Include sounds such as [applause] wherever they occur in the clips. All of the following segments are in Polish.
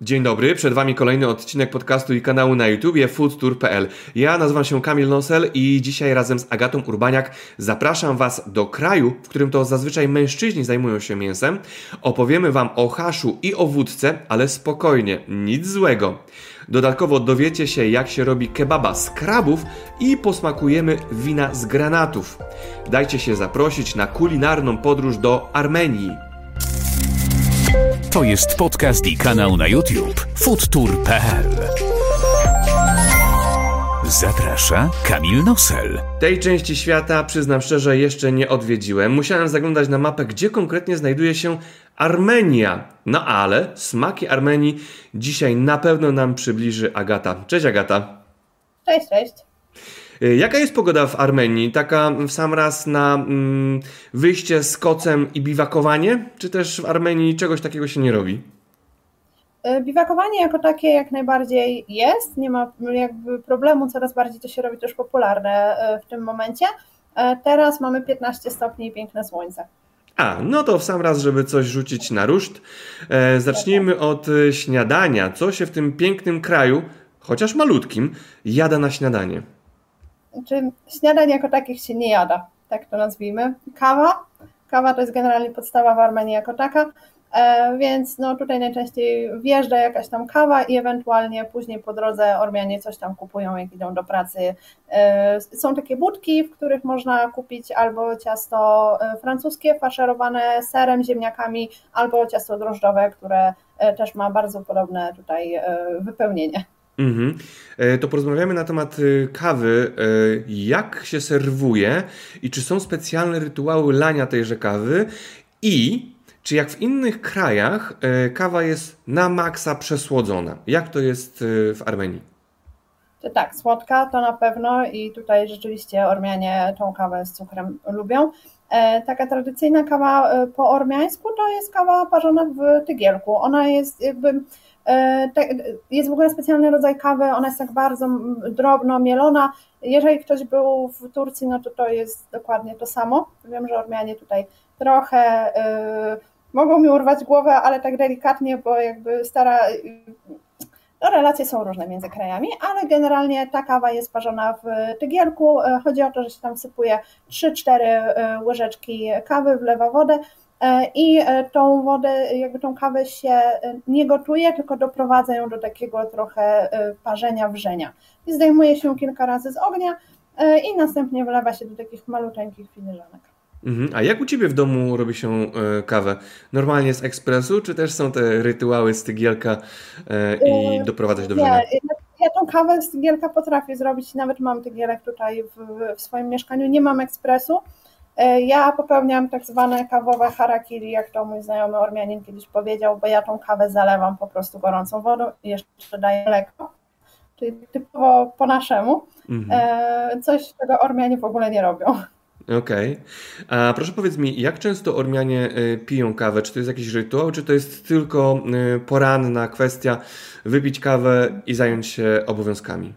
Dzień dobry, przed Wami kolejny odcinek podcastu i kanału na YouTubie foodtour.pl. Ja nazywam się Kamil Nosel i dzisiaj razem z Agatą Urbaniak zapraszam Was do kraju, w którym to zazwyczaj mężczyźni zajmują się mięsem. Opowiemy Wam o haszu i o wódce, ale spokojnie, nic złego. Dodatkowo dowiecie się, jak się robi kebaba z krabów i posmakujemy wina z granatów. Dajcie się zaprosić na kulinarną podróż do Armenii. To jest podcast i kanał na YouTube foodtour.pl Zaprasza Kamil Nosel. Tej części świata, przyznam szczerze, jeszcze nie odwiedziłem. Musiałem zaglądać na mapę, gdzie konkretnie znajduje się Armenia. No ale smaki Armenii dzisiaj na pewno nam przybliży Agata. Cześć Agata. Cześć, cześć. Y, Jaka jest pogoda w Armenii? Taka w sam raz na mm, wyjście z kocem i biwakowanie? Czy też w Armenii czegoś takiego się nie robi? Y, Biwakowanie jako takie jak najbardziej jest, nie ma jakby problemu, coraz bardziej to się robi też popularne y, w tym momencie. Y, Teraz mamy 15 stopni i piękne słońce. A, no to w sam raz, żeby coś rzucić na ruszt. E, zacznijmy od e, śniadania. Co się w tym pięknym kraju, chociaż malutkim, jada na śniadanie? Czy śniadań jako takich się nie jada, tak to nazwijmy. Kawa, kawa to jest generalnie podstawa w Armenii jako taka, e, więc no tutaj najczęściej wjeżdża jakaś tam kawa i ewentualnie później po drodze Ormianie coś tam kupują, jak idą do pracy. E, Są takie budki, w których można kupić albo ciasto e, francuskie faszerowane serem, ziemniakami, albo ciasto drożdżowe, które też ma bardzo podobne tutaj wypełnienie. Mhm. E, To porozmawiamy na temat e, kawy. E, Jak się serwuje i czy są specjalne rytuały lania tejże kawy i czy jak w innych krajach e, kawa jest na maksa przesłodzona? Jak to jest w Armenii? To tak, słodka to na pewno i tutaj rzeczywiście Ormianie tą kawę z cukrem lubią. Taka tradycyjna kawa po ormiańsku to jest kawa parzona w tygielku. Ona jest jakby, jest w ogóle specjalny rodzaj kawy, ona jest tak bardzo drobno mielona. Jeżeli ktoś był w Turcji, no to to jest dokładnie to samo. Wiem, że Ormianie tutaj trochę e, mogą mi urwać głowę, ale tak delikatnie, bo jakby stara no, relacje są różne między krajami, ale generalnie ta kawa jest parzona w tygielku. E, Chodzi o to, że się tam sypuje 3-4 e, łyżeczki kawy, wlewa wodę e, i e, tą wodę, jakby tą kawę się e, nie gotuje, tylko doprowadza ją do takiego trochę e, parzenia, wrzenia. I zdejmuje się kilka razy z ognia e, i następnie wlewa się do takich maluteńkich filiżanek. Mhm. A jak u Ciebie w domu robi się e, kawę? Normalnie z ekspresu, czy też są te rytuały z tygielka e, i E, doprowadzać do wrzenia? ja, ja tą kawę z tygielka potrafię zrobić, nawet mam tygielek tutaj w, w swoim mieszkaniu, nie mam ekspresu. E, Ja popełniam tak zwane kawowe harakiri, jak to mój znajomy Ormianin kiedyś powiedział, bo ja tą kawę zalewam po prostu gorącą wodą i jeszcze daję mleko, czyli typowo po naszemu. Mhm. E, Coś, czego Ormianie w ogóle nie robią. Okej. A proszę powiedz mi, jak często Ormianie e, piją kawę? Czy to jest jakiś rytuał, czy to jest tylko poranna kwestia wypić kawę i zająć się obowiązkami?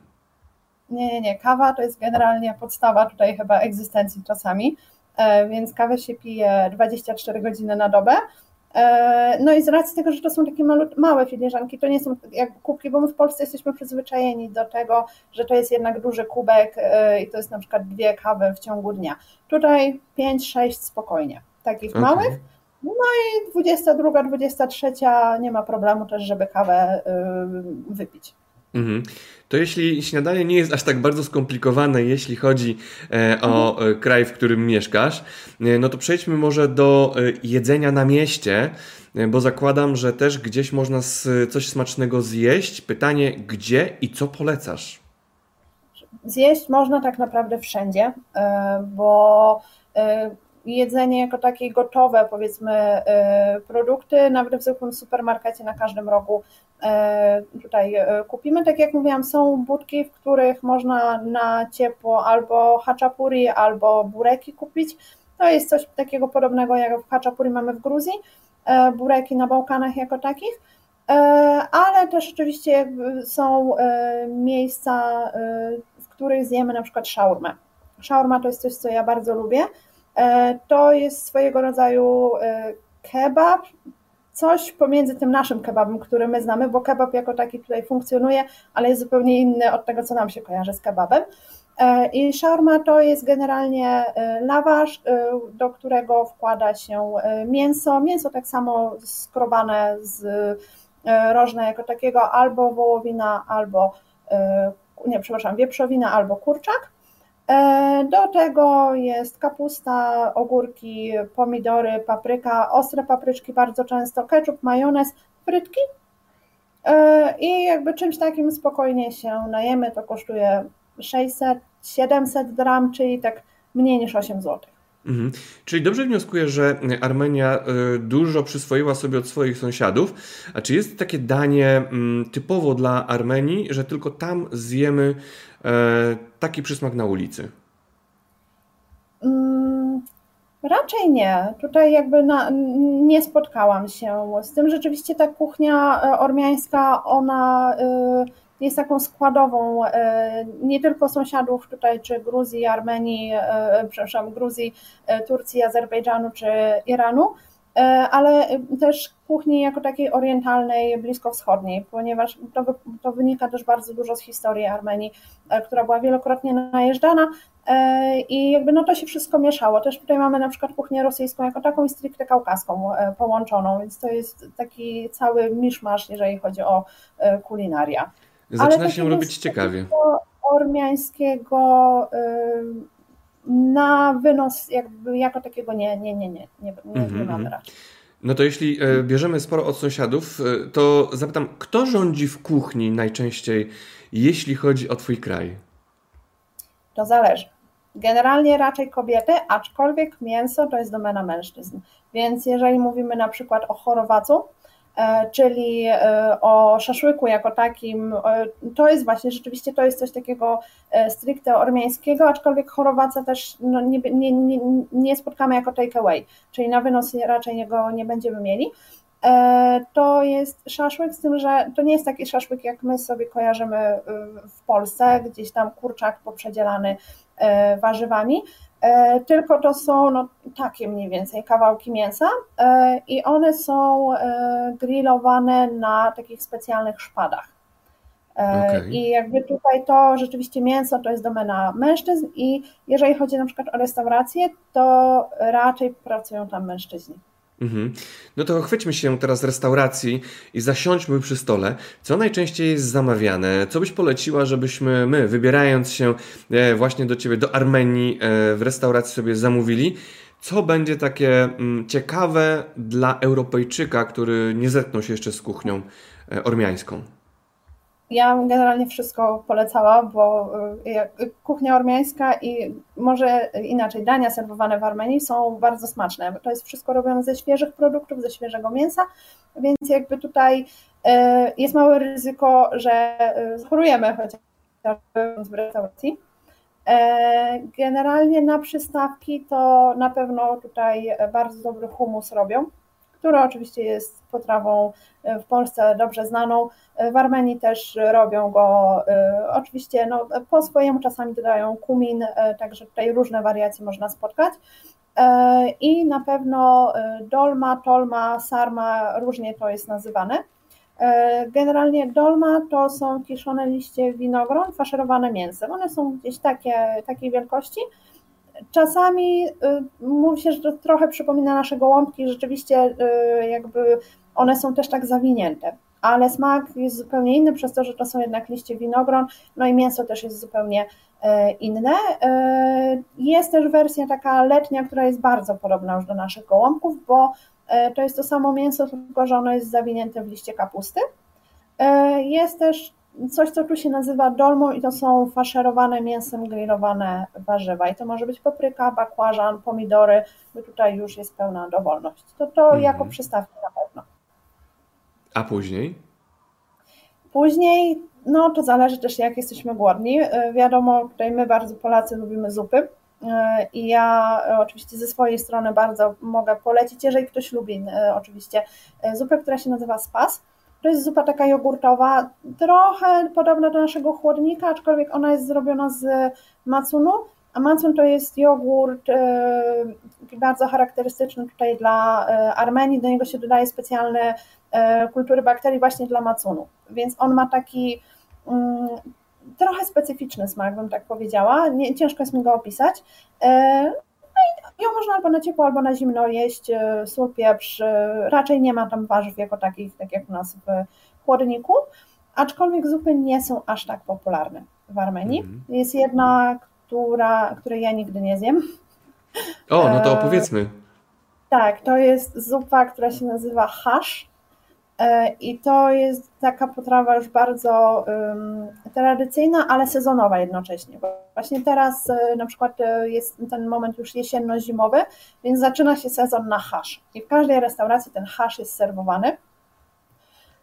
Nie, nie, nie. Kawa to jest generalnie podstawa tutaj chyba egzystencji czasami, więc kawę się pije 24 godziny na dobę. E, No i z racji tego, że to są takie małe filiżanki, to nie są jak kubki, bo my w Polsce jesteśmy przyzwyczajeni do tego, że to jest jednak duży kubek e, i to jest na przykład dwie kawy w ciągu dnia. Tutaj 5-6 spokojnie, takich Okej. małych. No i 22, 23 nie ma problemu też, żeby kawę e, wypić. Mhm. To jeśli śniadanie nie jest aż tak bardzo skomplikowane, jeśli chodzi e, o e, kraj, w którym mieszkasz, e, no to przejdźmy może do jedzenia na mieście, bo zakładam, że też gdzieś można coś smacznego zjeść. Pytanie, gdzie i co polecasz? Zjeść można tak naprawdę wszędzie, bo jedzenie jako takie gotowe, powiedzmy, e, produkty, nawet w zwykłym supermarkecie na każdym rogu e, tutaj e, kupimy. Tak jak mówiłam, są budki, w których można na ciepło albo haczapuri, albo bureki kupić. To jest coś takiego podobnego jak w haczapuri mamy w Gruzji, bureki na Bałkanach jako takich. Ale też oczywiście są miejsca, w których zjemy na przykład szaurmę. Szaurma to jest coś, co ja bardzo lubię. E, To jest swojego rodzaju e, kebab, coś pomiędzy tym naszym kebabem, który my znamy, bo kebab jako taki tutaj funkcjonuje, ale jest zupełnie inny od tego, co nam się kojarzy z kebabem. E, I shawarma to jest generalnie lawasz, do którego wkłada się mięso. Mięso tak samo skrobane z rożna jako takiego, albo wołowina, albo nie, przepraszam, wieprzowina, albo kurczak. Do tego jest kapusta, ogórki, pomidory, papryka, ostre papryczki bardzo często, ketchup, majonez, frytki. I jakby czymś takim spokojnie się najemy, to kosztuje 600, 700 gram, czyli tak mniej niż 8 zł. Mhm. Czyli dobrze wnioskuję, że Armenia y, dużo przyswoiła sobie od swoich sąsiadów. A czy jest takie danie mm, typowo dla Armenii, że tylko tam zjemy e, taki przysmak na ulicy? Mm, raczej nie. Tutaj jakby na, nie spotkałam się z tym. Rzeczywiście ta kuchnia e, ormiańska, ona y, jest taką składową e, nie tylko sąsiadów tutaj, czy Gruzji, Armenii, e, przepraszam, Gruzji, e, Turcji, Azerbejdżanu czy Iranu, ale też kuchni jako takiej orientalnej, bliskowschodniej, ponieważ to, to, wynika też bardzo dużo z historii Armenii, która była wielokrotnie najeżdżana i jakby no to się wszystko mieszało. Też tutaj mamy na przykład kuchnię rosyjską jako taką i stricte kaukaską połączoną, więc to jest taki cały miszmasz, jeżeli chodzi o kulinaria. Zaczyna się robić ciekawie. Ormiańskiego na wynos jakby jako takiego nie, nie, nie, nie, nie, nie, nie mhm, mhm. raczej. No to jeśli e, bierzemy sporo od sąsiadów, e, to zapytam, kto rządzi w kuchni najczęściej, jeśli chodzi o Twój kraj? To zależy. Generalnie raczej kobiety, aczkolwiek mięso to jest domena mężczyzn. Więc jeżeli mówimy na przykład o Chorwacu, czyli e, o szaszłyku jako takim, e, to jest właśnie, rzeczywiście to jest coś takiego stricte ormiańskiego, aczkolwiek chorowaca też no, nie, nie, nie, nie spotkamy jako takeaway, czyli na wynos raczej go nie będziemy mieli. To jest szaszłyk, z tym, że to nie jest taki szaszłyk, jak my sobie kojarzymy w Polsce, gdzieś tam kurczak poprzedzielany warzywami, E, tylko to są no, takie mniej więcej kawałki mięsa e, i one są e, grillowane na takich specjalnych szpadach. Okay. I jakby tutaj to rzeczywiście mięso to jest domena mężczyzn i jeżeli chodzi na przykład o restaurację, to raczej pracują tam mężczyźni. Mhm. No to chwyćmy się teraz restauracji i zasiądźmy przy stole. Co najczęściej jest zamawiane? Co byś poleciła, żebyśmy my, wybierając się e, właśnie do Ciebie, do Armenii, e, w restauracji sobie zamówili? Co będzie takie mm, ciekawe dla Europejczyka, który nie zetknął się jeszcze z kuchnią e, ormiańską? Ja generalnie wszystko polecała, bo y, kuchnia ormiańska i może inaczej, dania serwowane w Armenii są bardzo smaczne. To jest wszystko robione ze świeżych produktów, ze świeżego mięsa, więc jakby tutaj y, jest małe ryzyko, że y, chorujemy chociaż w restauracji. E, generalnie na przystawki to na pewno tutaj bardzo dobry humus robią która oczywiście jest potrawą e, w Polsce dobrze znaną. E, w Armenii też robią go e, oczywiście no, po swojemu, czasami dodają kumin, także tutaj różne wariacje można spotkać. I na pewno dolma, tolma, sarma, różnie to jest nazywane. Generalnie dolma to są kiszone liście winogron faszerowane mięsem. One są gdzieś takie, takiej wielkości Czasami y, mówi się, że to trochę przypomina nasze gołąbki, rzeczywiście y, jakby one są też tak zawinięte, ale smak jest zupełnie inny przez to, że to są jednak liście winogron, no i mięso też jest zupełnie y, inne. Jest też wersja taka letnia, która jest bardzo podobna już do naszych gołąbków, bo to jest to samo mięso, tylko że ono jest zawinięte w liście kapusty. Jest też coś, co tu się nazywa dolmą i to są faszerowane mięsem grillowane warzywa. I to może być papryka, bakłażan, pomidory, bo tutaj już jest pełna dowolność. To to mhm. jako przystawki na pewno. A później? Później, no to zależy też jak jesteśmy głodni. E, wiadomo, tutaj my bardzo Polacy lubimy zupy. E, I ja oczywiście ze swojej strony bardzo mogę polecić, jeżeli ktoś lubi e, oczywiście zupę, która się nazywa spas to jest zupa taka jogurtowa, trochę podobna do naszego chłodnika, aczkolwiek ona jest zrobiona z macunu. Amazon to jest jogurt bardzo charakterystyczny tutaj dla Armenii, do niego się dodaje specjalne kultury bakterii właśnie dla macunu, więc on ma taki mm, trochę specyficzny smak, bym tak powiedziała, Nie, ciężko jest mi go opisać. Ją można albo na ciepło, albo na zimno jeść, sól, pieprz, raczej nie ma tam warzyw jako takich, tak jak u nas w chłodniku, aczkolwiek zupy nie są aż tak popularne w Armenii. Mm. Jest jedna, która, której ja nigdy nie zjem. O, no to e, opowiedzmy. tak, to jest zupa, która się nazywa hash e, i to jest taka potrawa już bardzo um, tradycyjna, ale sezonowa jednocześnie. Właśnie teraz e, na przykład jest ten moment już jesienno-zimowy, więc zaczyna się sezon na hasz. I w każdej restauracji ten hasz jest serwowany.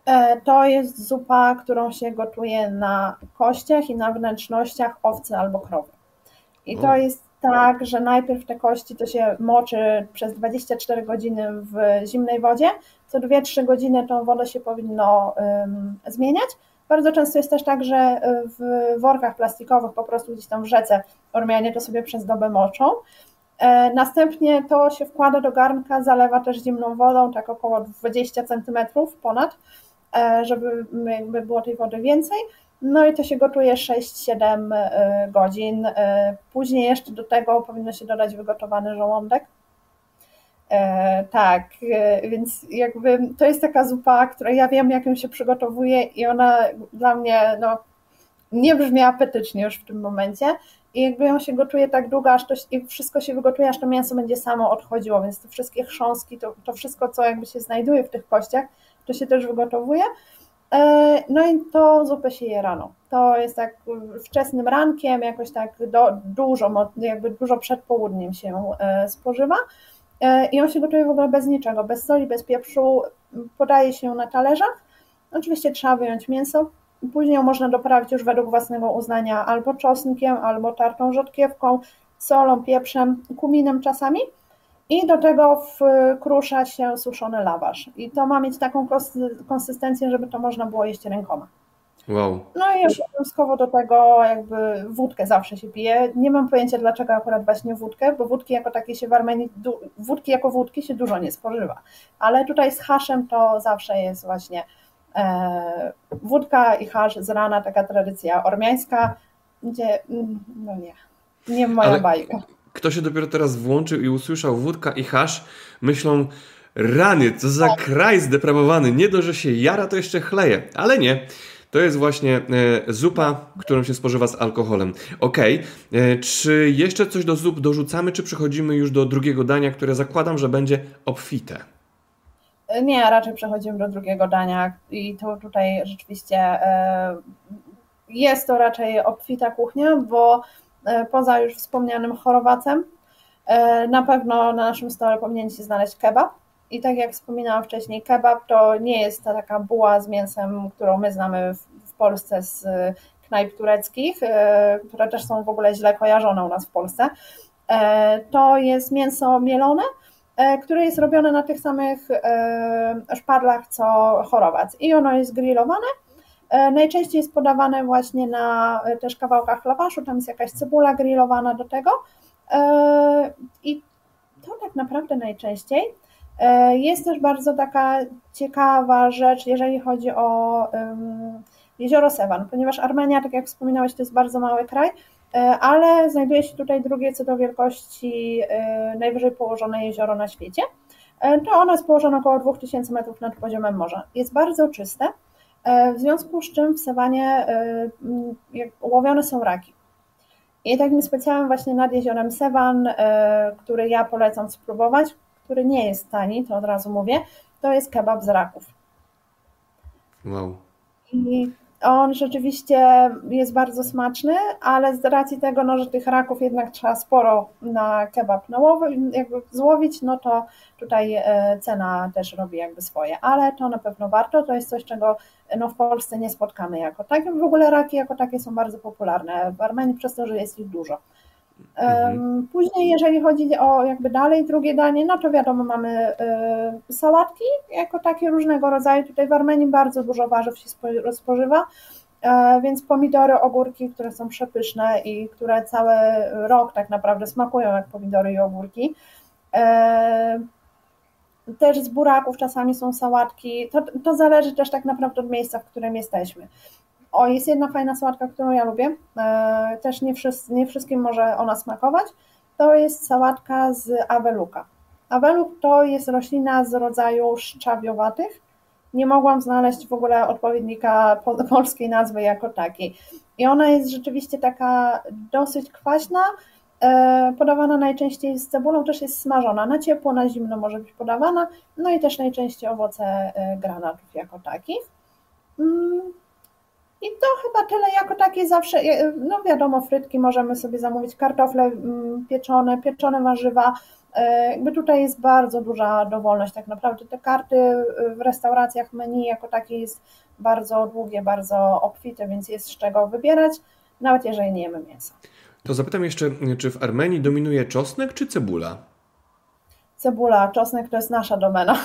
E, to jest zupa, którą się gotuje na kościach i na wnętrznościach owcy albo krowy. I to jest tak, że najpierw te kości to się moczy przez 24 godziny w zimnej wodzie. Co 2-3 godziny tą wodę się powinno zmieniać. Bardzo często jest też tak, że e, w workach plastikowych po prostu gdzieś tam w rzece Ormianie to sobie przez dobę moczą. E, następnie to się wkłada do garnka, zalewa też zimną wodą, tak około 20 cm ponad E, żeby jakby było tej wody więcej. No i to się gotuje 6-7 e, godzin. E, później jeszcze do tego powinno się dodać wygotowany żołądek. Tak, więc jakby to jest taka zupa, której ja wiem, jak ją się przygotowuje i ona dla mnie no, nie brzmi apetycznie już w tym momencie. I jakby ją się gotuje tak długo, aż to i wszystko się wygotuje, aż to mięso będzie samo odchodziło, więc te wszystkie chrząstki, to, to wszystko, co jakby się znajduje w tych kościach, to się też wygotowuje. E, no i to zupę się je rano. To jest tak wczesnym rankiem, jakoś tak do, dużo, jakby dużo przed południem się e, spożywa. E, I on się gotuje w ogóle bez niczego, bez soli, bez pieprzu. Podaje się na talerzach. Oczywiście trzeba wyjąć mięso. Później można doprawić już według własnego uznania albo czosnkiem, albo tartą rzodkiewką, solą, pieprzem, kuminem czasami. I do tego wkrusza się suszony lawasz. I to ma mieć taką konsystencję, żeby to można było jeść rękoma. Wow. No i obowiązkowo do tego jakby wódkę zawsze się pije. Nie mam pojęcia dlaczego akurat właśnie wódkę, bo wódki jako takie się w Armenii, wódki jako wódki się dużo nie spożywa. Ale tutaj z haszem to zawsze jest właśnie e, wódka i hasz z rana, taka tradycja ormiańska, gdzie mm, no nie, nie moja Ale... bajka kto się dopiero teraz włączył i usłyszał wódka i hasz, myślą, rany, co za tak. kraj zdeprawowany, nie dość, że się jara, to jeszcze chleje. Ale nie. To jest właśnie e, zupa, którą się spożywa z alkoholem. Ok, e, czy jeszcze coś do zup dorzucamy, czy przechodzimy już do drugiego dania, które zakładam, że będzie obfite? Nie, raczej przechodzimy do drugiego dania i to tutaj rzeczywiście e, jest to raczej obfita kuchnia, bo E, poza już wspomnianym chorowacem, e, na pewno na naszym stole powinien się znaleźć kebab. I tak jak wspominałam wcześniej, kebab to nie jest ta taka buła z mięsem, którą my znamy w, w Polsce z knajp tureckich, e, które też są w ogóle źle kojarzone u nas w Polsce. To jest mięso mielone, które jest robione na tych samych szpadlach co chorowac. I ono jest grillowane E, najczęściej jest podawane właśnie na e, też kawałkach lawaszu, tam jest jakaś cebula grillowana do tego. E, I to tak naprawdę najczęściej. Jest też bardzo taka ciekawa rzecz, jeżeli chodzi o jezioro Sewan, ponieważ Armenia, tak jak wspominałeś, to jest bardzo mały kraj, ale znajduje się tutaj drugie co do wielkości najwyżej położone jezioro na świecie. To ono jest położone około 2000 metrów nad poziomem morza. Jest bardzo czyste E, w związku z czym w sawanie e, łowione są raki. I takim specjalnym właśnie nad jeziorem Sewan, e, który ja polecam spróbować, który nie jest tani, to od razu mówię, to jest kebab z raków. Wow. I on rzeczywiście jest bardzo smaczny, ale z racji tego, no, że tych raków jednak trzeba sporo na kebab nałowy, jakby złowić, no to tutaj e, cena też robi jakby swoje, ale to na pewno warto, to jest coś, czego no, w Polsce nie spotkamy jako takie. W ogóle raki jako takie są bardzo popularne w Armenii przez to, że jest ich dużo. Mhm. Później, jeżeli chodzi o jakby dalej drugie danie, no to wiadomo, mamy y, sałatki jako takie różnego rodzaju. Tutaj w Armenii bardzo dużo warzyw się spożywa. więc pomidory, ogórki, które są przepyszne i które cały rok tak naprawdę smakują jak pomidory i ogórki. Też z buraków czasami są sałatki. To, to zależy też tak naprawdę od miejsca, w którym jesteśmy. O, jest jedna fajna sałatka, którą ja lubię. Też nie, wszyscy, nie wszystkim może ona smakować. To jest sałatka z aweluka. Aweluk to jest roślina z rodzaju szczawiowatych. Nie mogłam znaleźć w ogóle odpowiednika [laughs] polskiej nazwy jako takiej. I ona jest rzeczywiście taka dosyć kwaśna, e, podawana najczęściej z cebulą, też jest smażona. Na ciepło, na zimno może być podawana, no i też najczęściej owoce e, granatów jako takich. I to chyba tyle jako takie zawsze, e, no wiadomo, frytki możemy sobie zamówić, kartofle mm, pieczone, pieczone warzywa, E, jakby tutaj jest bardzo duża dowolność, tak naprawdę te karty w restauracjach menu jako takie jest bardzo długie, bardzo obfite, więc jest z czego wybierać, nawet jeżeli nie jemy mięsa. To zapytam jeszcze, czy w Armenii dominuje czosnek czy cebula? Cebula, czosnek to jest nasza domena.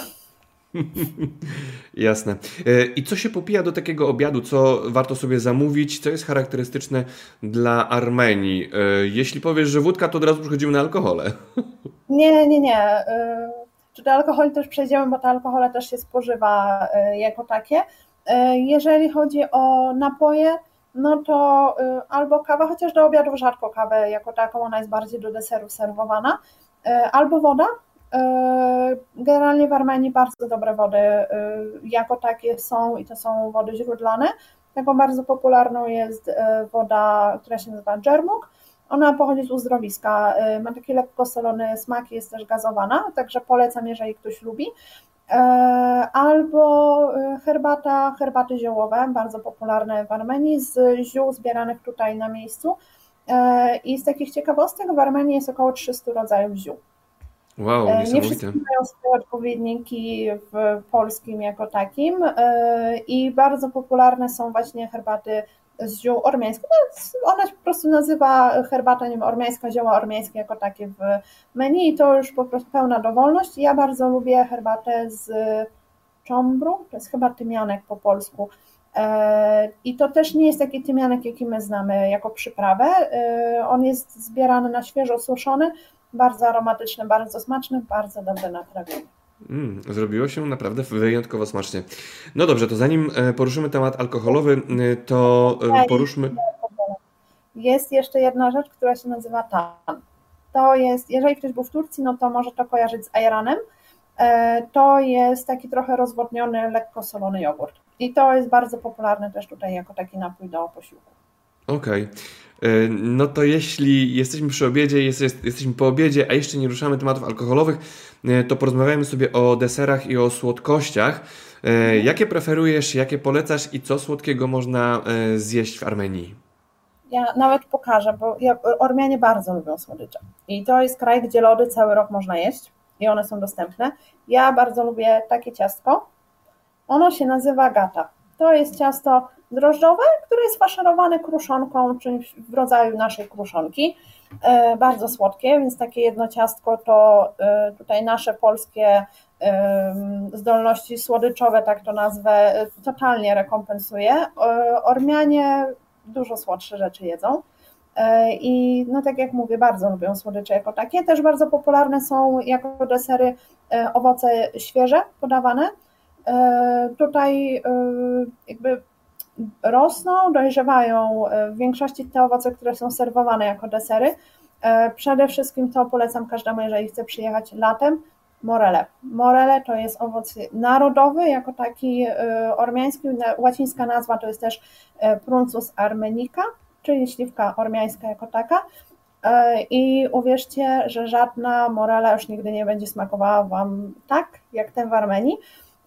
[laughs] Jasne. E, I co się popija do takiego obiadu? Co warto sobie zamówić? Co jest charakterystyczne dla Armenii? E, jeśli powiesz, że wódka, to od razu przechodzimy na alkohole. [laughs] Nie, nie, nie. E, czy do alkoholi też przejdziemy, bo te alkohole też się spożywa jako takie. Jeżeli chodzi o napoje, no to albo kawa, chociaż do obiadów rzadko kawę jako taką, ona jest bardziej do deserów serwowana, albo woda, generalnie w Armenii bardzo dobre wody e, jako takie są i to są wody źródlane. Taką bardzo popularną jest e, woda, która się nazywa dżermuk. Ona pochodzi z uzdrowiska, ma taki lekko solony smak, jest też gazowana, także polecam, jeżeli ktoś lubi. Albo herbata, herbaty ziołowe, bardzo popularne w Armenii, z ziół zbieranych tutaj na miejscu. I z takich ciekawostek w Armenii jest około 300 rodzajów ziół. Wow, e, nie wszystkie mają swoje odpowiedniki w polskim jako takim e, i bardzo popularne są właśnie herbaty z ziół ormiańskich. No, ona się po prostu nazywa herbata nie wiem, ormiańska, zioła ormiańskie jako takie w menu i to już po prostu pełna dowolność. Ja bardzo lubię herbatę z czombru, to jest chyba tymianek po polsku. E, I to też nie jest taki tymianek, jaki my znamy jako przyprawę. On jest zbierany na świeżo suszony, bardzo aromatyczny, bardzo smaczny, bardzo dobry na trawienie. Mm, zrobiło się naprawdę wyjątkowo smacznie. No dobrze, to zanim e, poruszymy temat alkoholowy, e, to e, poruszmy. Jest jeszcze jedna rzecz, która się nazywa tan. To jest, jeżeli ktoś był w Turcji, no to może to kojarzyć z ajranem. To jest taki trochę rozwodniony, lekko solony jogurt. I to jest bardzo popularny też tutaj jako taki napój do posiłku. Okej. Okay. E, no to jeśli jesteśmy przy obiedzie, jest, jest, jesteśmy po obiedzie, a jeszcze nie ruszamy tematów alkoholowych, e, to porozmawiamy sobie o deserach i o słodkościach. E, jakie preferujesz, jakie polecasz i co słodkiego można zjeść w Armenii? Ja nawet pokażę, bo ja, Ormianie bardzo lubią słodycze. I to jest kraj, gdzie lody cały rok można jeść i one są dostępne. Ja bardzo lubię takie ciastko. Ono się nazywa gata. To jest ciasto drożdżowe, które jest faszerowane kruszonką, czymś w rodzaju naszej kruszonki. E, bardzo słodkie, więc takie jedno ciastko to e, tutaj nasze polskie e, zdolności słodyczowe, tak to nazwę, totalnie rekompensuje. Ormianie dużo słodsze rzeczy jedzą. I no tak jak mówię, bardzo lubią słodycze jako takie. Też bardzo popularne są jako desery owoce świeże podawane. Tutaj jakby rosną, dojrzewają e, w większości te owoce, które są serwowane jako desery. E, przede wszystkim to polecam każdemu, jeżeli chce przyjechać latem, morele. Morele to jest owoc narodowy, jako taki e, ormiański, łacińska nazwa to jest też Pruncus armenica, czyli śliwka ormiańska jako taka. I uwierzcie, że żadna morela już nigdy nie będzie smakowała Wam tak, jak ten w Armenii.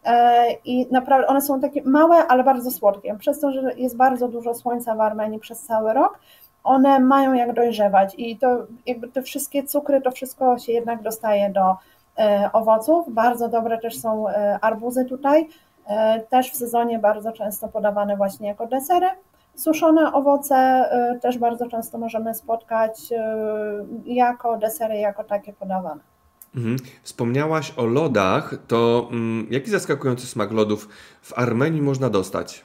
E, i naprawdę one są takie małe, ale bardzo słodkie. Przez to, że jest bardzo dużo słońca w Armenii przez cały rok, one mają jak dojrzewać i to jakby te wszystkie cukry, to wszystko się jednak dostaje do e, owoców. Bardzo dobre też są e, arbuzy tutaj, też w sezonie bardzo często podawane właśnie jako desery. Suszone owoce też bardzo często możemy spotkać jako desery, jako takie podawane. Mhm. Wspomniałaś o lodach, to mm, jaki zaskakujący smak lodów w Armenii można dostać?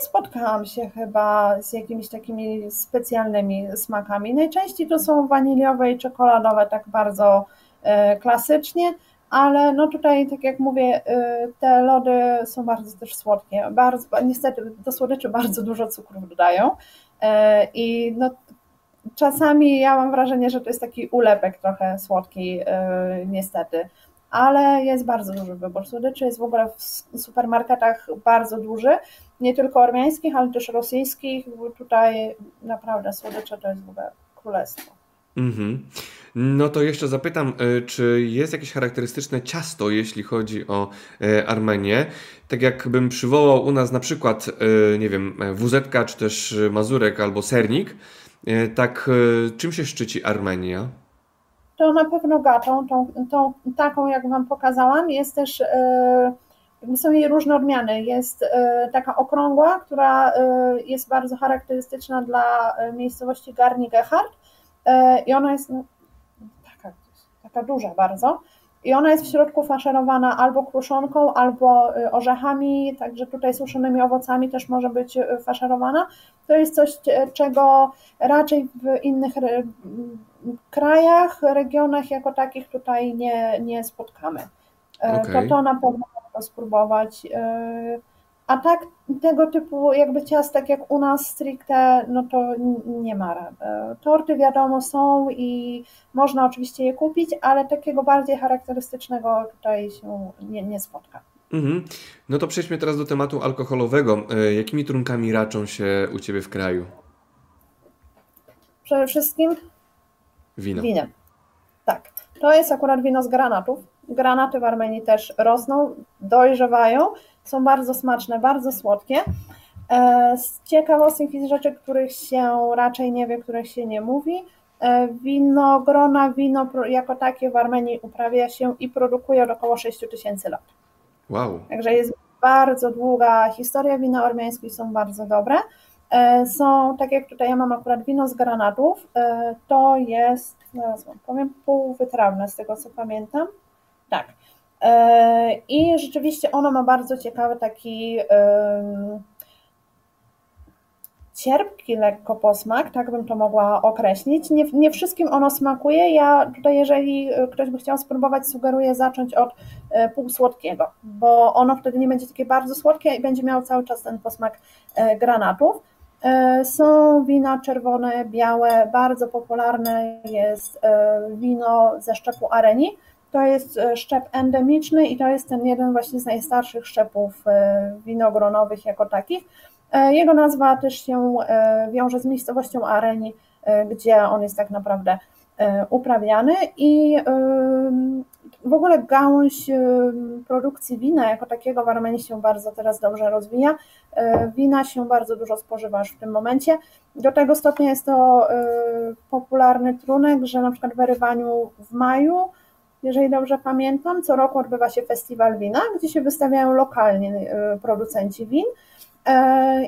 nie spotkałam się chyba z jakimiś takimi specjalnymi smakami. Najczęściej to są waniliowe i czekoladowe, tak bardzo klasycznie, ale no tutaj, tak jak mówię, te lody są bardzo też słodkie. Bardzo, niestety do słodyczy bardzo dużo cukrów dodają i no, czasami ja mam wrażenie, że to jest taki ulepek trochę słodki, niestety ale jest bardzo duży wybór słodyczy, jest w ogóle w supermarketach bardzo duży, nie tylko ormiańskich, ale też rosyjskich, tutaj naprawdę słodycze to jest w ogóle królestwo. Mhm. No to jeszcze zapytam, e, czy jest jakieś charakterystyczne ciasto, jeśli chodzi o e, Armenię? Tak jakbym przywołał u nas na przykład, nie wiem, wuzetka, czy też mazurek albo sernik, tak czym się szczyci Armenia? to na pewno gatą, tą, tą taką jak Wam pokazałam, jest też, yy, są jej różne odmiany. Jest taka okrągła, która jest bardzo charakterystyczna dla miejscowości Garni Gehard i ona jest taka, taka duża bardzo. I ona jest w środku faszerowana albo kruszonką, albo orzechami, także tutaj suszonymi owocami też może być faszerowana. To jest coś, czego raczej w innych krajach, regionach jako takich tutaj nie, nie spotkamy. Okay. To to na pewno warto spróbować. A tak tego typu jakby ciastek jak u nas stricte, no to nie ma. E, torty wiadomo są i można oczywiście je kupić, ale takiego bardziej charakterystycznego tutaj się nie, nie spotka. Mhm. No to przejdźmy teraz do tematu alkoholowego. E, jakimi trunkami raczą się u Ciebie w kraju? Przede wszystkim Wino. Winem. Tak. To jest akurat wino z granatów. Granaty w Armenii też rosną, dojrzewają, są bardzo smaczne, bardzo słodkie. E, z ciekawostek i z rzeczy, których się raczej nie wie, których się nie mówi, e, wino, jako takie w Armenii uprawia się i produkuje od około 6 tysięcy lat. Wow. Także jest bardzo długa historia wina ormiańskich, są bardzo dobre. E, są, tak jak tutaj ja mam akurat wino z granatów, to jest, zaraz wam powiem, półwytrawne z tego co pamiętam. Tak. E, I rzeczywiście ono ma bardzo ciekawy taki cierpki lekko posmak, tak bym to mogła określić. Nie, nie wszystkim ono smakuje. Ja tutaj, jeżeli ktoś by chciał spróbować, sugeruję zacząć od półsłodkiego, bo ono wtedy nie będzie takie bardzo słodkie i będzie miało cały czas ten posmak granatów. E, są wina czerwone, białe, bardzo popularne jest e, wino ze szczepu Areni. To jest e, szczep endemiczny i to jest ten jeden właśnie z najstarszych szczepów winogronowych jako takich. Jego nazwa też się wiąże z miejscowością Areni, gdzie on jest tak naprawdę uprawiany i w ogóle gałąź produkcji wina jako takiego w Armenii się bardzo teraz dobrze rozwija. E, wina się bardzo dużo spożywa już w tym momencie. Do tego stopnia jest to e, popularny trunek, że na przykład w Erywaniu w maju, jeżeli dobrze pamiętam, co roku odbywa się festiwal wina, gdzie się wystawiają lokalnie e, producenci win.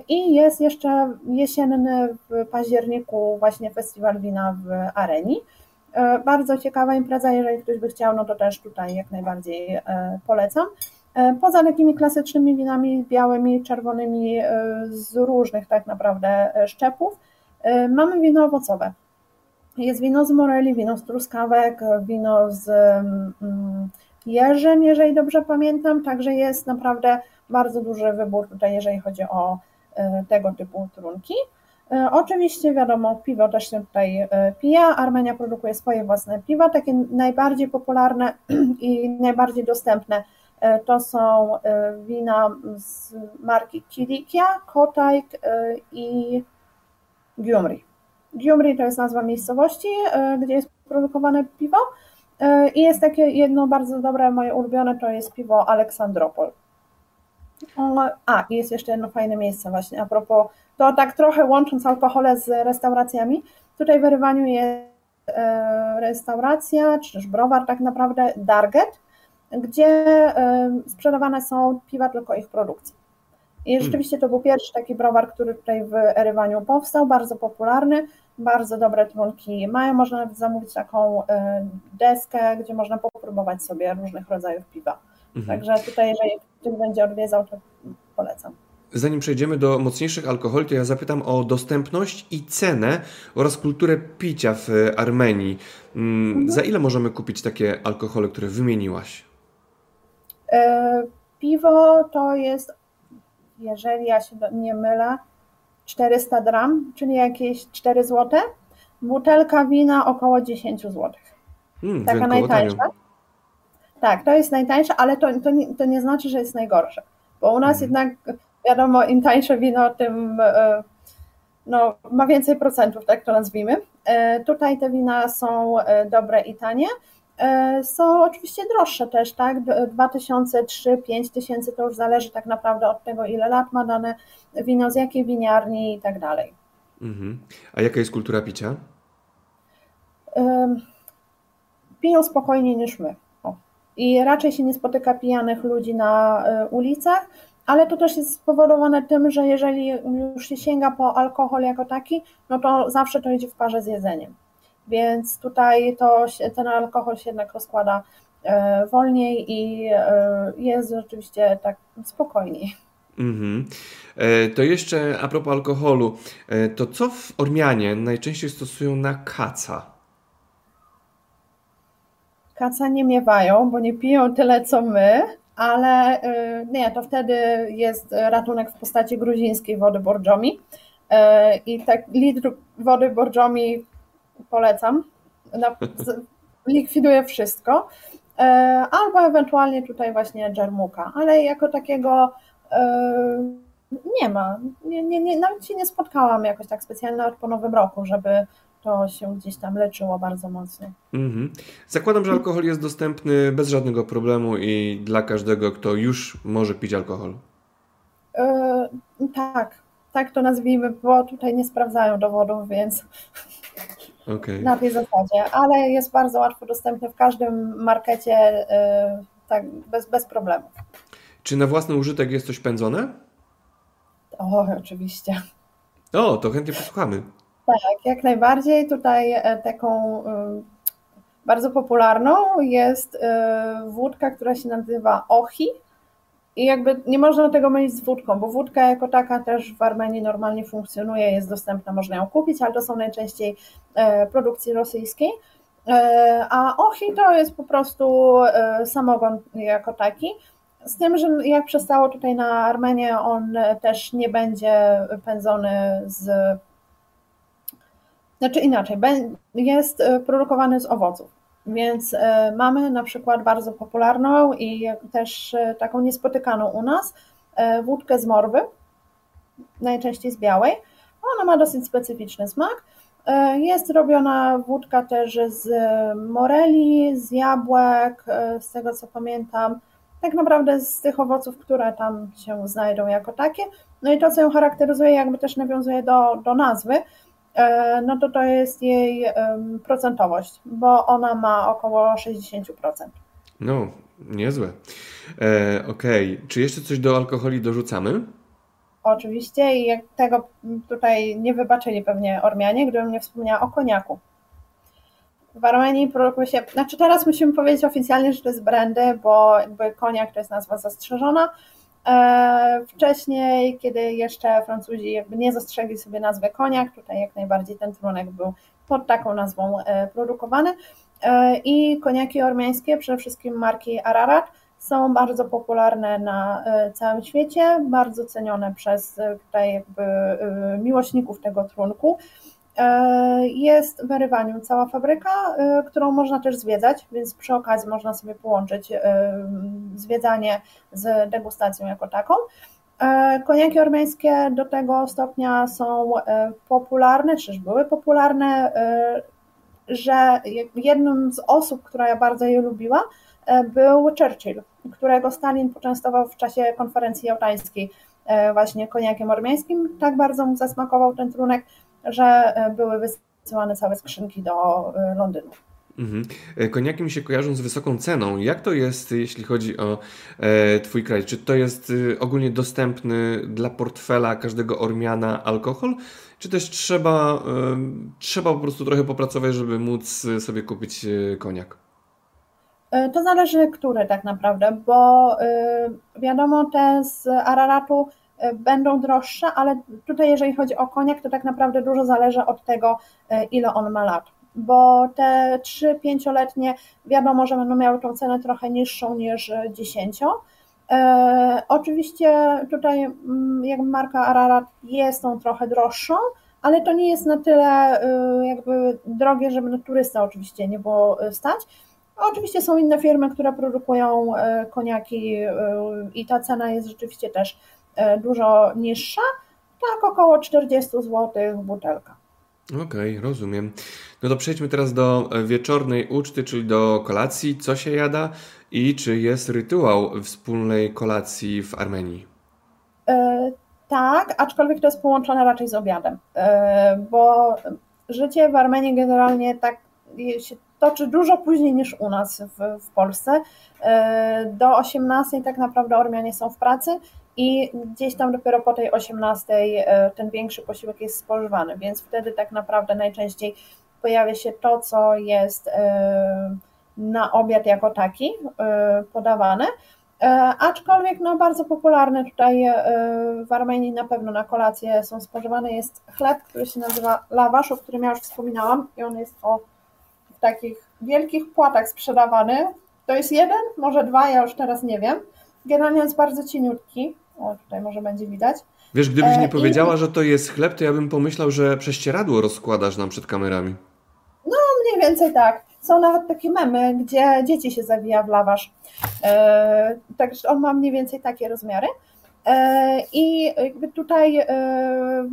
I jest jeszcze jesienny w październiku właśnie festiwal wina w Areni. E, bardzo ciekawa impreza, jeżeli ktoś by chciał, no to też tutaj jak najbardziej e, polecam. E, poza takimi klasycznymi winami białymi, czerwonymi z różnych tak naprawdę szczepów, mamy wino owocowe. Jest wino z moreli, wino z truskawek, wino z mm, jeżyn, jeżeli dobrze pamiętam, także jest naprawdę bardzo duży wybór tutaj, jeżeli chodzi o tego typu trunki. E, oczywiście wiadomo, piwo też się tutaj e, pije. Armenia produkuje swoje własne piwa. Takie najbardziej popularne [clears throat] i najbardziej dostępne e, to są wina z marki Kilikia, Kotajk i Gyumri. Gyumri to jest nazwa miejscowości, gdzie jest produkowane piwo. I jest takie jedno bardzo dobre, moje ulubione, to jest piwo Aleksandropol. A, i jest jeszcze jedno fajne miejsce właśnie, a propos to tak trochę łącząc alkohole z restauracjami, tutaj w Rywaniu jest e, restauracja, czy też browar tak naprawdę, Darget, gdzie e, sprzedawane są piwa tylko ich produkcji. I rzeczywiście to był pierwszy taki browar, który tutaj w Erywaniu powstał, bardzo popularny, bardzo dobre trunki mają, można nawet zamówić taką e, deskę, gdzie można popróbować sobie różnych rodzajów piwa. Mhm. Także tutaj, jeżeli ktoś będzie odwiedzał, to polecam. Zanim przejdziemy do mocniejszych alkoholi, to ja zapytam o dostępność i cenę oraz kulturę picia w Armenii. Mm, mhm. Za ile możemy kupić takie alkohole, które wymieniłaś? E, piwo to jest, jeżeli ja się nie mylę, 400 gram, czyli jakieś 4 zł. Butelka wina około 10 zł. Hmm, Taka najtańsza. Tanio. Tak, to jest najtańsza, ale to, to, nie, to nie znaczy, że jest najgorsze. Bo u nas hmm. jednak, wiadomo, im tańsze wino, tym e, no, ma więcej procentów, tak to nazwijmy. E, tutaj te wina są dobre i tanie. E, są oczywiście droższe też, tak? 2000, 3, 5 tysięcy to już zależy tak naprawdę od tego, ile lat ma dane wino, z jakiej winiarni i tak dalej. Mhm. A jaka jest kultura picia? Piją spokojniej niż my. I raczej się nie spotyka pijanych ludzi na e, ulicach, ale to też jest spowodowane tym, że jeżeli już się sięga po alkohol jako taki, no to zawsze to idzie w parze z jedzeniem więc tutaj to, ten alkohol się jednak rozkłada e, wolniej i e, jest rzeczywiście tak spokojniej. Mm-hmm. To jeszcze a propos alkoholu, to co w Ormianie najczęściej stosują na kaca? Kaca nie miewają, bo nie piją tyle co my, ale nie, to wtedy jest ratunek w postaci gruzińskiej wody borjomi. I tak litr wody borjomi polecam. Likwiduje wszystko. E, albo ewentualnie tutaj właśnie dżermuka, ale jako takiego e, nie ma. Nie, nie, nie, nawet się nie spotkałam jakoś tak specjalnie od po nowym roku, żeby to się gdzieś tam leczyło bardzo mocno. Mhm. Zakładam, że alkohol jest dostępny bez żadnego problemu i dla każdego, kto już może pić alkohol. Yy, tak, tak to nazwijmy, bo tutaj nie sprawdzają dowodów, więc okay. na tej zasadzie, ale jest bardzo łatwo dostępny w każdym markecie, y, tak, bez, bez problemu. Czy na własny użytek jest coś pędzone? O, oczywiście. O, to chętnie posłuchamy. Tak, jak najbardziej. Tutaj e, taką y, bardzo popularną jest y, wódka, która się nazywa Ochi i jakby nie można tego mylić z wódką, bo wódka jako taka też w Armenii normalnie funkcjonuje, jest dostępna, można ją kupić, ale to są najczęściej e, produkcji rosyjskiej. E, a ochi to jest po prostu e, samogon jako taki. Z tym, że jak przestało tutaj na Armenię, on też nie będzie pędzony z. Znaczy inaczej, jest produkowany z owoców. Więc e, mamy na przykład bardzo popularną i też e, taką niespotykaną u nas e, wódkę z morwy, najczęściej z białej. Ona ma dosyć specyficzny smak. Jest robiona wódka też z moreli, z jabłek, z tego co pamiętam, tak naprawdę z tych owoców, które tam się znajdą jako takie. No i to, co ją charakteryzuje, jakby też nawiązuje do, do nazwy, no to to jest jej procentowość, bo ona ma około 60%. No, niezłe. E, Okej, okay. czy jeszcze coś do alkoholi dorzucamy? Oczywiście i jak tego tutaj nie wybaczyli pewnie Ormianie, gdybym nie wspomniała o koniaku. W Armenii produkuje się, znaczy teraz musimy powiedzieć oficjalnie, że to jest brandy, bo jakby koniak to jest nazwa zastrzeżona, E, wcześniej, kiedy jeszcze Francuzi jakby nie zastrzegli sobie nazwy koniak, tutaj jak najbardziej ten trunek był pod taką nazwą e, produkowany. E, I koniaki ormiańskie, przede wszystkim marki Ararat, są bardzo popularne na całym świecie, bardzo cenione przez tutaj jakby miłośników tego trunku. E, jest w Rywaniu cała fabryka, e, którą można też zwiedzać, więc przy okazji można sobie połączyć e, zwiedzanie z degustacją jako taką. Koniaki ormiańskie do tego stopnia są popularne, czyż były popularne, że jedną z osób, która ja bardzo je lubiła, był Churchill, którego Stalin poczęstował w czasie konferencji jałtańskiej właśnie koniakiem ormiańskim. Tak bardzo mu zasmakował ten trunek, że e, były wysyłane całe skrzynki do e, Londynu. Mhm. E, koniaki mi się kojarzą z wysoką ceną. Jak to jest, jeśli chodzi o e, Twój kraj? Czy to jest ogólnie dostępny dla portfela każdego Ormiana alkohol? Czy też trzeba, e, trzeba po prostu trochę popracować, żeby móc sobie kupić koniak? To zależy, który tak naprawdę, bo wiadomo, te z Araratu będą droższe, ale tutaj jeżeli chodzi o koniak, to tak naprawdę dużo zależy od tego, ile on ma lat bo te 3-5-letnie wiadomo, że będą miały tą cenę trochę niższą niż 10. E, oczywiście tutaj mm, jakby marka Ararat jest tą trochę droższą, ale to nie jest na tyle jakby drogie, żeby na turystę oczywiście nie było stać. Oczywiście są inne firmy, które produkują koniaki i ta cena jest rzeczywiście też dużo niższa, tak około 40 zł butelka. Okej, okay, rozumiem. No to przejdźmy teraz do e, wieczornej uczty, czyli do kolacji. Co się jada i czy jest rytuał wspólnej kolacji w Armenii? E, tak, aczkolwiek to jest połączone raczej z obiadem, e, bo życie w Armenii generalnie tak się toczy dużo później niż u nas w, w Polsce. E, do 18 tak naprawdę Ormianie są w pracy i gdzieś tam dopiero po tej 18 e, ten większy posiłek jest spożywany, więc wtedy tak naprawdę najczęściej pojawia się to, co jest e, na obiad jako taki podawane. Aczkolwiek no, bardzo popularny tutaj w Armenii na pewno na kolację są spożywane jest chleb, który się nazywa lawasz, o którym ja już wspominałam i on jest o takich wielkich płatach sprzedawany. To jest jeden, może dwa, ja już teraz nie wiem. Generalnie jest bardzo cieniutki. O, tutaj może będzie widać. Wiesz, gdybyś nie e, powiedziała, I... że to jest chleb, to ja bym pomyślał, że prześcieradło rozkładasz nam przed kamerami. No, mniej więcej tak. Są nawet takie memy, gdzie dzieci się zawija w lawasz. E, także on ma mniej więcej takie rozmiary. E, I jakby tutaj e,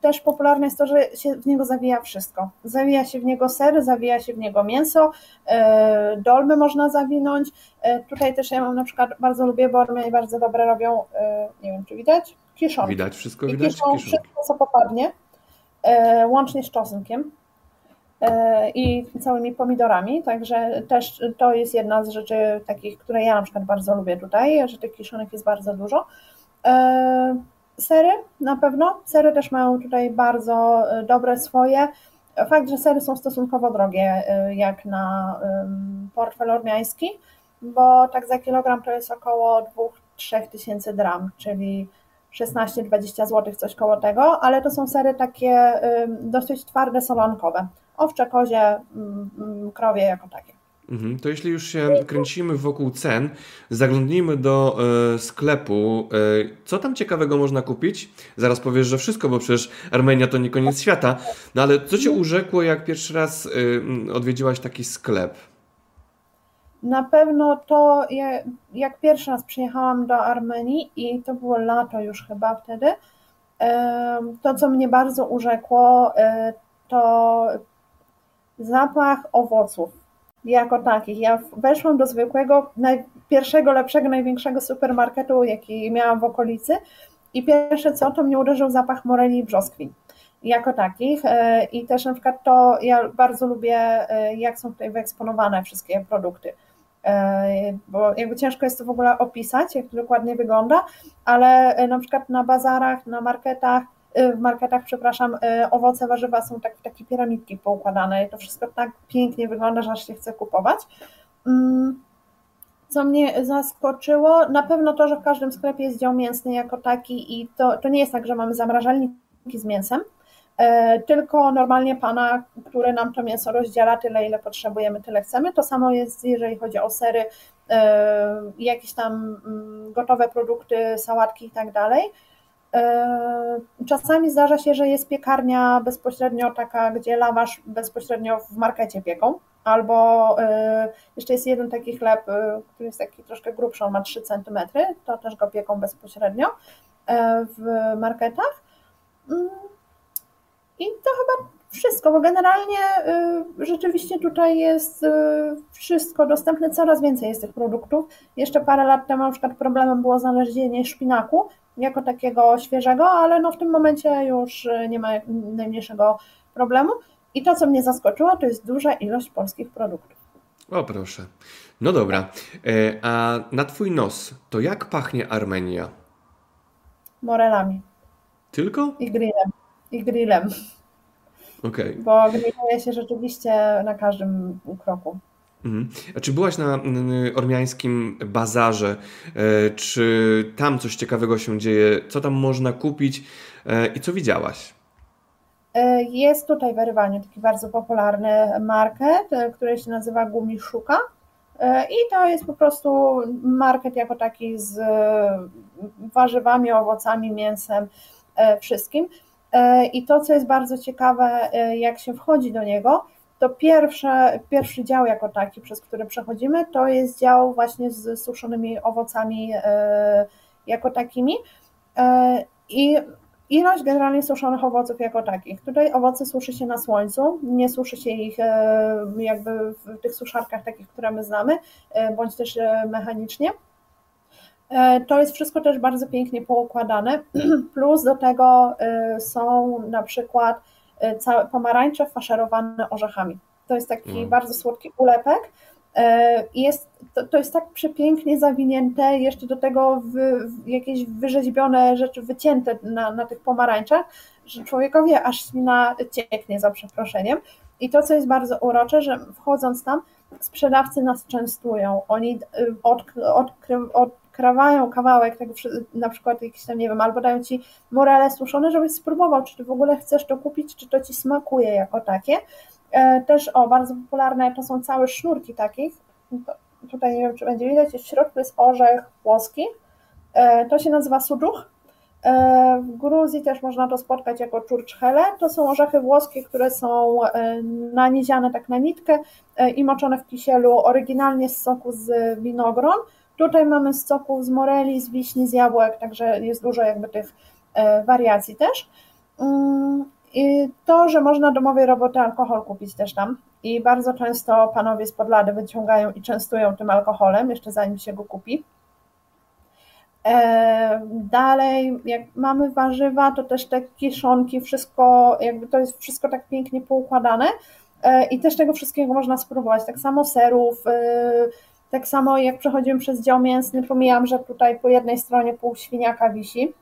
też popularne jest to, że się w niego zawija wszystko. Zawija się w niego ser, zawija się w niego mięso, e, dolmy można zawinąć. E, tutaj też ja mam na przykład, bardzo lubię, bo Ormianie bardzo dobre robią, e, nie wiem czy widać, kiszonki. Widać, wszystko I widać? Kiszą wszystko, co popadnie, łącznie z czosnkiem i całymi pomidorami, także też to jest jedna z rzeczy takich, które ja na przykład bardzo lubię tutaj, że tych kiszonek jest bardzo dużo. Sery na pewno. Sery też mają tutaj bardzo e, dobre swoje. Fakt, że sery są stosunkowo drogie e, jak na portfel ormiański, bo tak za kilogram to jest około 2-3 tysięcy dram, czyli 16-20 zł, coś koło tego, ale to są sery takie dosyć twarde, solankowe. Owcze, kozie, krowie jako takie. Mhm. To jeśli już się kręcimy wokół cen, zaglądnijmy do e, sklepu. E, co tam ciekawego można kupić? Zaraz powiesz, że wszystko, bo przecież Armenia to nie koniec świata. No ale co cię urzekło, jak pierwszy raz e, odwiedziłaś taki sklep? Na pewno to, jak pierwszy raz przyjechałam do Armenii i to było lato już chyba wtedy, to co mnie bardzo urzekło, to zapach owoców jako takich. Ja weszłam do zwykłego, pierwszego, lepszego, największego supermarketu, jaki miałam w okolicy i pierwsze co, to mnie uderzył zapach moreli i brzoskwin jako takich e, i też na przykład to ja bardzo lubię, e, jak są tutaj wyeksponowane wszystkie produkty, e, bo jakby ciężko jest to w ogóle opisać, jak to dokładnie wygląda, ale na przykład na bazarach, na marketach w marketach, przepraszam, y, owoce, warzywa są tak w takie piramidki poukładane i to wszystko tak pięknie wygląda, że aż się chce kupować. Mm, co mnie zaskoczyło, na pewno to, że w każdym sklepie jest dział mięsny jako taki i to, to nie jest tak, że mamy zamrażalniki z mięsem, y, tylko normalnie pana, który nam to mięso rozdziela tyle, ile potrzebujemy, tyle chcemy. To samo jest, jeżeli chodzi o sery, jakieś tam mm, gotowe produkty, sałatki i tak dalej. E, czasami zdarza się, że jest piekarnia bezpośrednio taka, gdzie lawasz bezpośrednio w markecie pieką, albo e, jeszcze jest jeden taki chleb, e, który jest taki troszkę grubszy, on ma 3 cm, to też go pieką bezpośrednio w marketach. Mm, I to chyba wszystko, bo generalnie rzeczywiście tutaj jest wszystko dostępne, coraz więcej jest tych produktów. Jeszcze parę lat temu na przykład problemem było znalezienie szpinaku, jako takiego świeżego, ale no w tym momencie już nie ma najmniejszego problemu. I to, co mnie zaskoczyło, to jest duża ilość polskich produktów. O proszę. No dobra. E, a na twój nos, to jak pachnie Armenia? Morelami. Tylko? I grillem. I grillem. Okay. Bo grilluje się rzeczywiście na każdym kroku. Mhm. A czy byłaś na ormiańskim bazarze? E, czy tam coś ciekawego się dzieje? Co tam można kupić e, i co widziałaś? E, jest tutaj w Erywaniu taki bardzo popularny market, który się nazywa Gumiszuka. I to jest po prostu market jako taki z warzywami, owocami, mięsem, wszystkim. I to, co jest bardzo ciekawe, jak się wchodzi do niego, to pierwsze, pierwszy dział jako taki, przez który przechodzimy, to jest dział właśnie z suszonymi owocami e, jako takimi e, i ilość generalnie suszonych owoców jako takich. Tutaj owoce suszy się na słońcu, nie suszy się ich e, jakby w tych suszarkach takich, które my znamy, bądź też mechanicznie. To jest wszystko też bardzo pięknie poukładane, [clears throat] plus do tego są na przykład E, całe pomarańcze faszerowane orzechami. To jest taki mm. bardzo słodki ulepek. E, jest, to, to, jest tak przepięknie zawinięte, jeszcze do tego wy, jakieś wyrzeźbione rzeczy wycięte na, na tych pomarańczach, że człowiekowi aż ślina cieknie za przeproszeniem. I to, co jest bardzo urocze, że wchodząc tam, sprzedawcy nas częstują. Oni od, od, od, krawają kawałek tego, na przykład jakiś tam, nie wiem, albo dają ci morele suszone, żebyś spróbował, czy ty w ogóle chcesz to kupić, czy to ci smakuje jako takie. E, też, o, bardzo popularne to są całe sznurki takich, tutaj nie wiem, czy będzie widać, w środku jest orzech włoski, e, to się nazywa sudżuch, e, w Gruzji też można to spotkać jako czurczchele. To są orzechy włoskie, które są naniziane tak na nitkę i moczone w kisielu oryginalnie z soku z winogron. Tutaj mamy z soków z moreli, z wiśni, z jabłek, także jest dużo jakby tych e, wariacji też. Mm, I to, że można domowej roboty alkohol kupić też tam i bardzo często panowie z podlady wyciągają i częstują tym alkoholem, jeszcze zanim się go kupi. E, dalej, jak mamy warzywa, to też te kiszonki, wszystko, jakby to jest wszystko tak pięknie poukładane e, i też tego wszystkiego można spróbować. Tak samo serów, tak samo jak przechodzimy przez dział mięsny, pomijam, że tutaj po jednej stronie pół świniaka wisi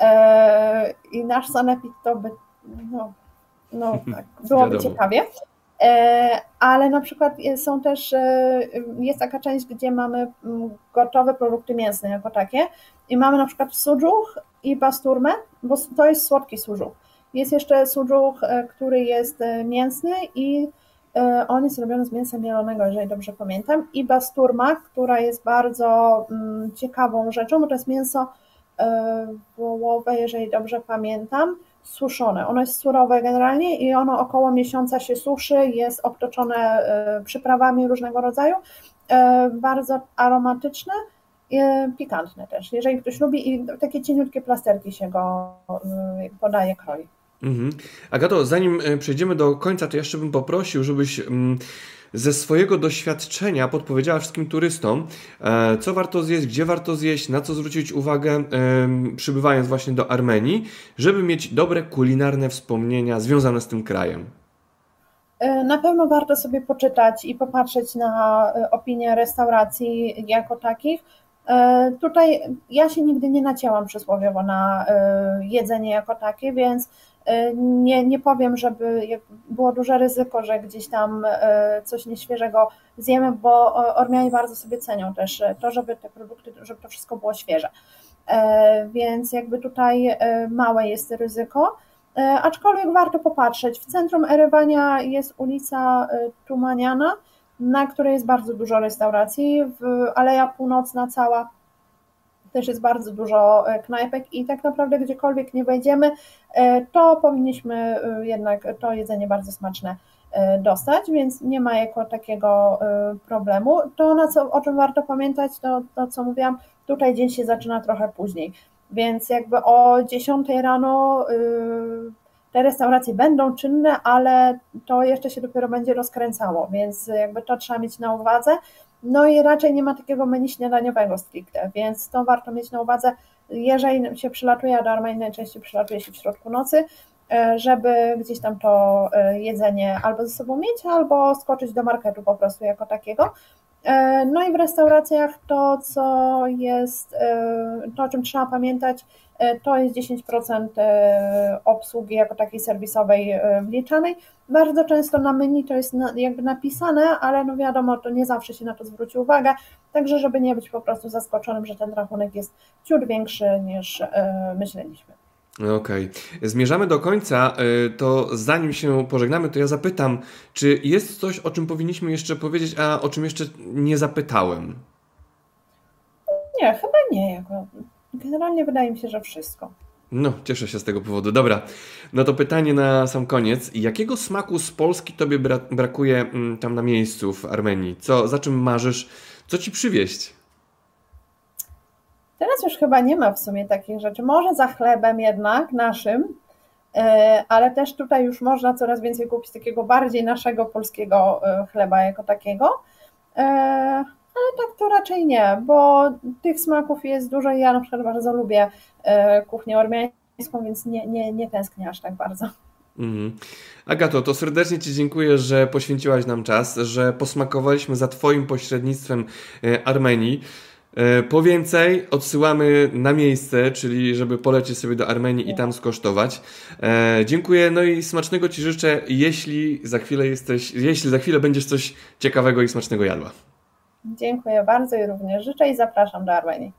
e, i nasz sanepid to by, no, no [laughs] tak, byłoby ciekawie. E, ale na przykład są też, e, jest taka część, gdzie mamy mm, gotowe produkty mięsne jako takie i mamy na przykład sużuch i basturmę, bo to jest słodki sużuch. Jest jeszcze sużuch, który jest mięsny i on jest robiony z mięsa mielonego, jeżeli dobrze pamiętam, i basturma, która jest bardzo mm, ciekawą rzeczą, bo to jest mięso e, wołowe, jeżeli dobrze pamiętam, suszone. Ono jest surowe generalnie i ono około miesiąca się suszy, jest obtoczone e, przyprawami różnego rodzaju, bardzo aromatyczne, pikantne też. Jeżeli ktoś lubi i takie cieniutkie plasterki się go podaje, kroi. Mhm. Agato, zanim e, przejdziemy do końca, to jeszcze bym poprosił, żebyś mm, ze swojego doświadczenia podpowiedziała wszystkim turystom, e, co warto zjeść, gdzie warto zjeść, na co zwrócić uwagę, przybywając właśnie do Armenii, żeby mieć dobre kulinarne wspomnienia związane z tym krajem. E, na pewno warto sobie poczytać i popatrzeć na opinie restauracji jako takich. Tutaj ja się nigdy nie nacięłam przysłowiowo na jedzenie jako takie, więc E, nie, nie powiem, żeby było duże ryzyko, że gdzieś tam e, coś nieświeżego zjemy, bo Ormianie bardzo sobie cenią też to, żeby te produkty, żeby to wszystko było świeże. Więc jakby tutaj małe jest ryzyko, aczkolwiek warto popatrzeć. W centrum Erywania jest ulica Tumaniana, na której jest bardzo dużo restauracji, Aleja Północna cała też jest bardzo dużo e, knajpek i tak naprawdę gdziekolwiek nie wejdziemy, e, to powinniśmy e, jednak to jedzenie bardzo smaczne dostać, więc nie ma jako takiego problemu. To, na co, o czym warto pamiętać, to, to co mówiłam, tutaj dzień się zaczyna trochę później, więc jakby o 10 rano te restauracje będą czynne, ale to jeszcze się dopiero będzie rozkręcało, więc jakby to trzeba mieć na uwadze. No i raczej nie ma takiego menu śniadaniowego stricte, więc to warto mieć na uwadze, jeżeli się przylatuje do Armenii, najczęściej przylatuje się w środku nocy, e, żeby gdzieś tam to e, jedzenie albo ze sobą mieć, albo skoczyć do marketu po prostu jako takiego. E, no i w restauracjach to, co jest, to o czym trzeba pamiętać, to jest 10% obsługi jako takiej serwisowej wliczanej. Bardzo często na menu to jest jakby napisane, ale no wiadomo, to nie zawsze się na to zwróci uwagę, także żeby nie być po prostu zaskoczonym, że ten rachunek jest ciut większy niż myśleliśmy. Okej. Okay. Zmierzamy do końca. To zanim się pożegnamy, to ja zapytam, czy jest coś, o czym powinniśmy jeszcze powiedzieć, a o czym jeszcze nie zapytałem? Nie, chyba nie. Generalnie wydaje mi się, że wszystko. No, cieszę się z tego powodu. Dobra, no to pytanie na sam koniec. Jakiego smaku z Polski tobie bra brakuje mm, tam na miejscu w Armenii? Co, za czym marzysz? Co ci przywieźć? Teraz już chyba nie ma w sumie takich rzeczy. Może za chlebem jednak naszym, e, ale też tutaj już można coraz więcej kupić takiego bardziej naszego polskiego e, chleba jako takiego. E, ale tak to raczej nie, bo tych smaków jest dużo i ja na przykład bardzo lubię kuchnię ormiańską, więc nie, nie, nie tęsknię aż tak bardzo. Mm. Agato, to serdecznie Ci dziękuję, że poświęciłaś nam czas, że posmakowaliśmy za Twoim pośrednictwem Armenii. E, po więcej odsyłamy na miejsce, czyli żeby polecieć sobie do Armenii i tam skosztować. E, dziękuję, no i smacznego Ci życzę, jeśli za chwilę jesteś, jeśli za chwilę będziesz coś ciekawego i smacznego jadła. Dziękuję bardzo i również życzę i zapraszam do Armenii.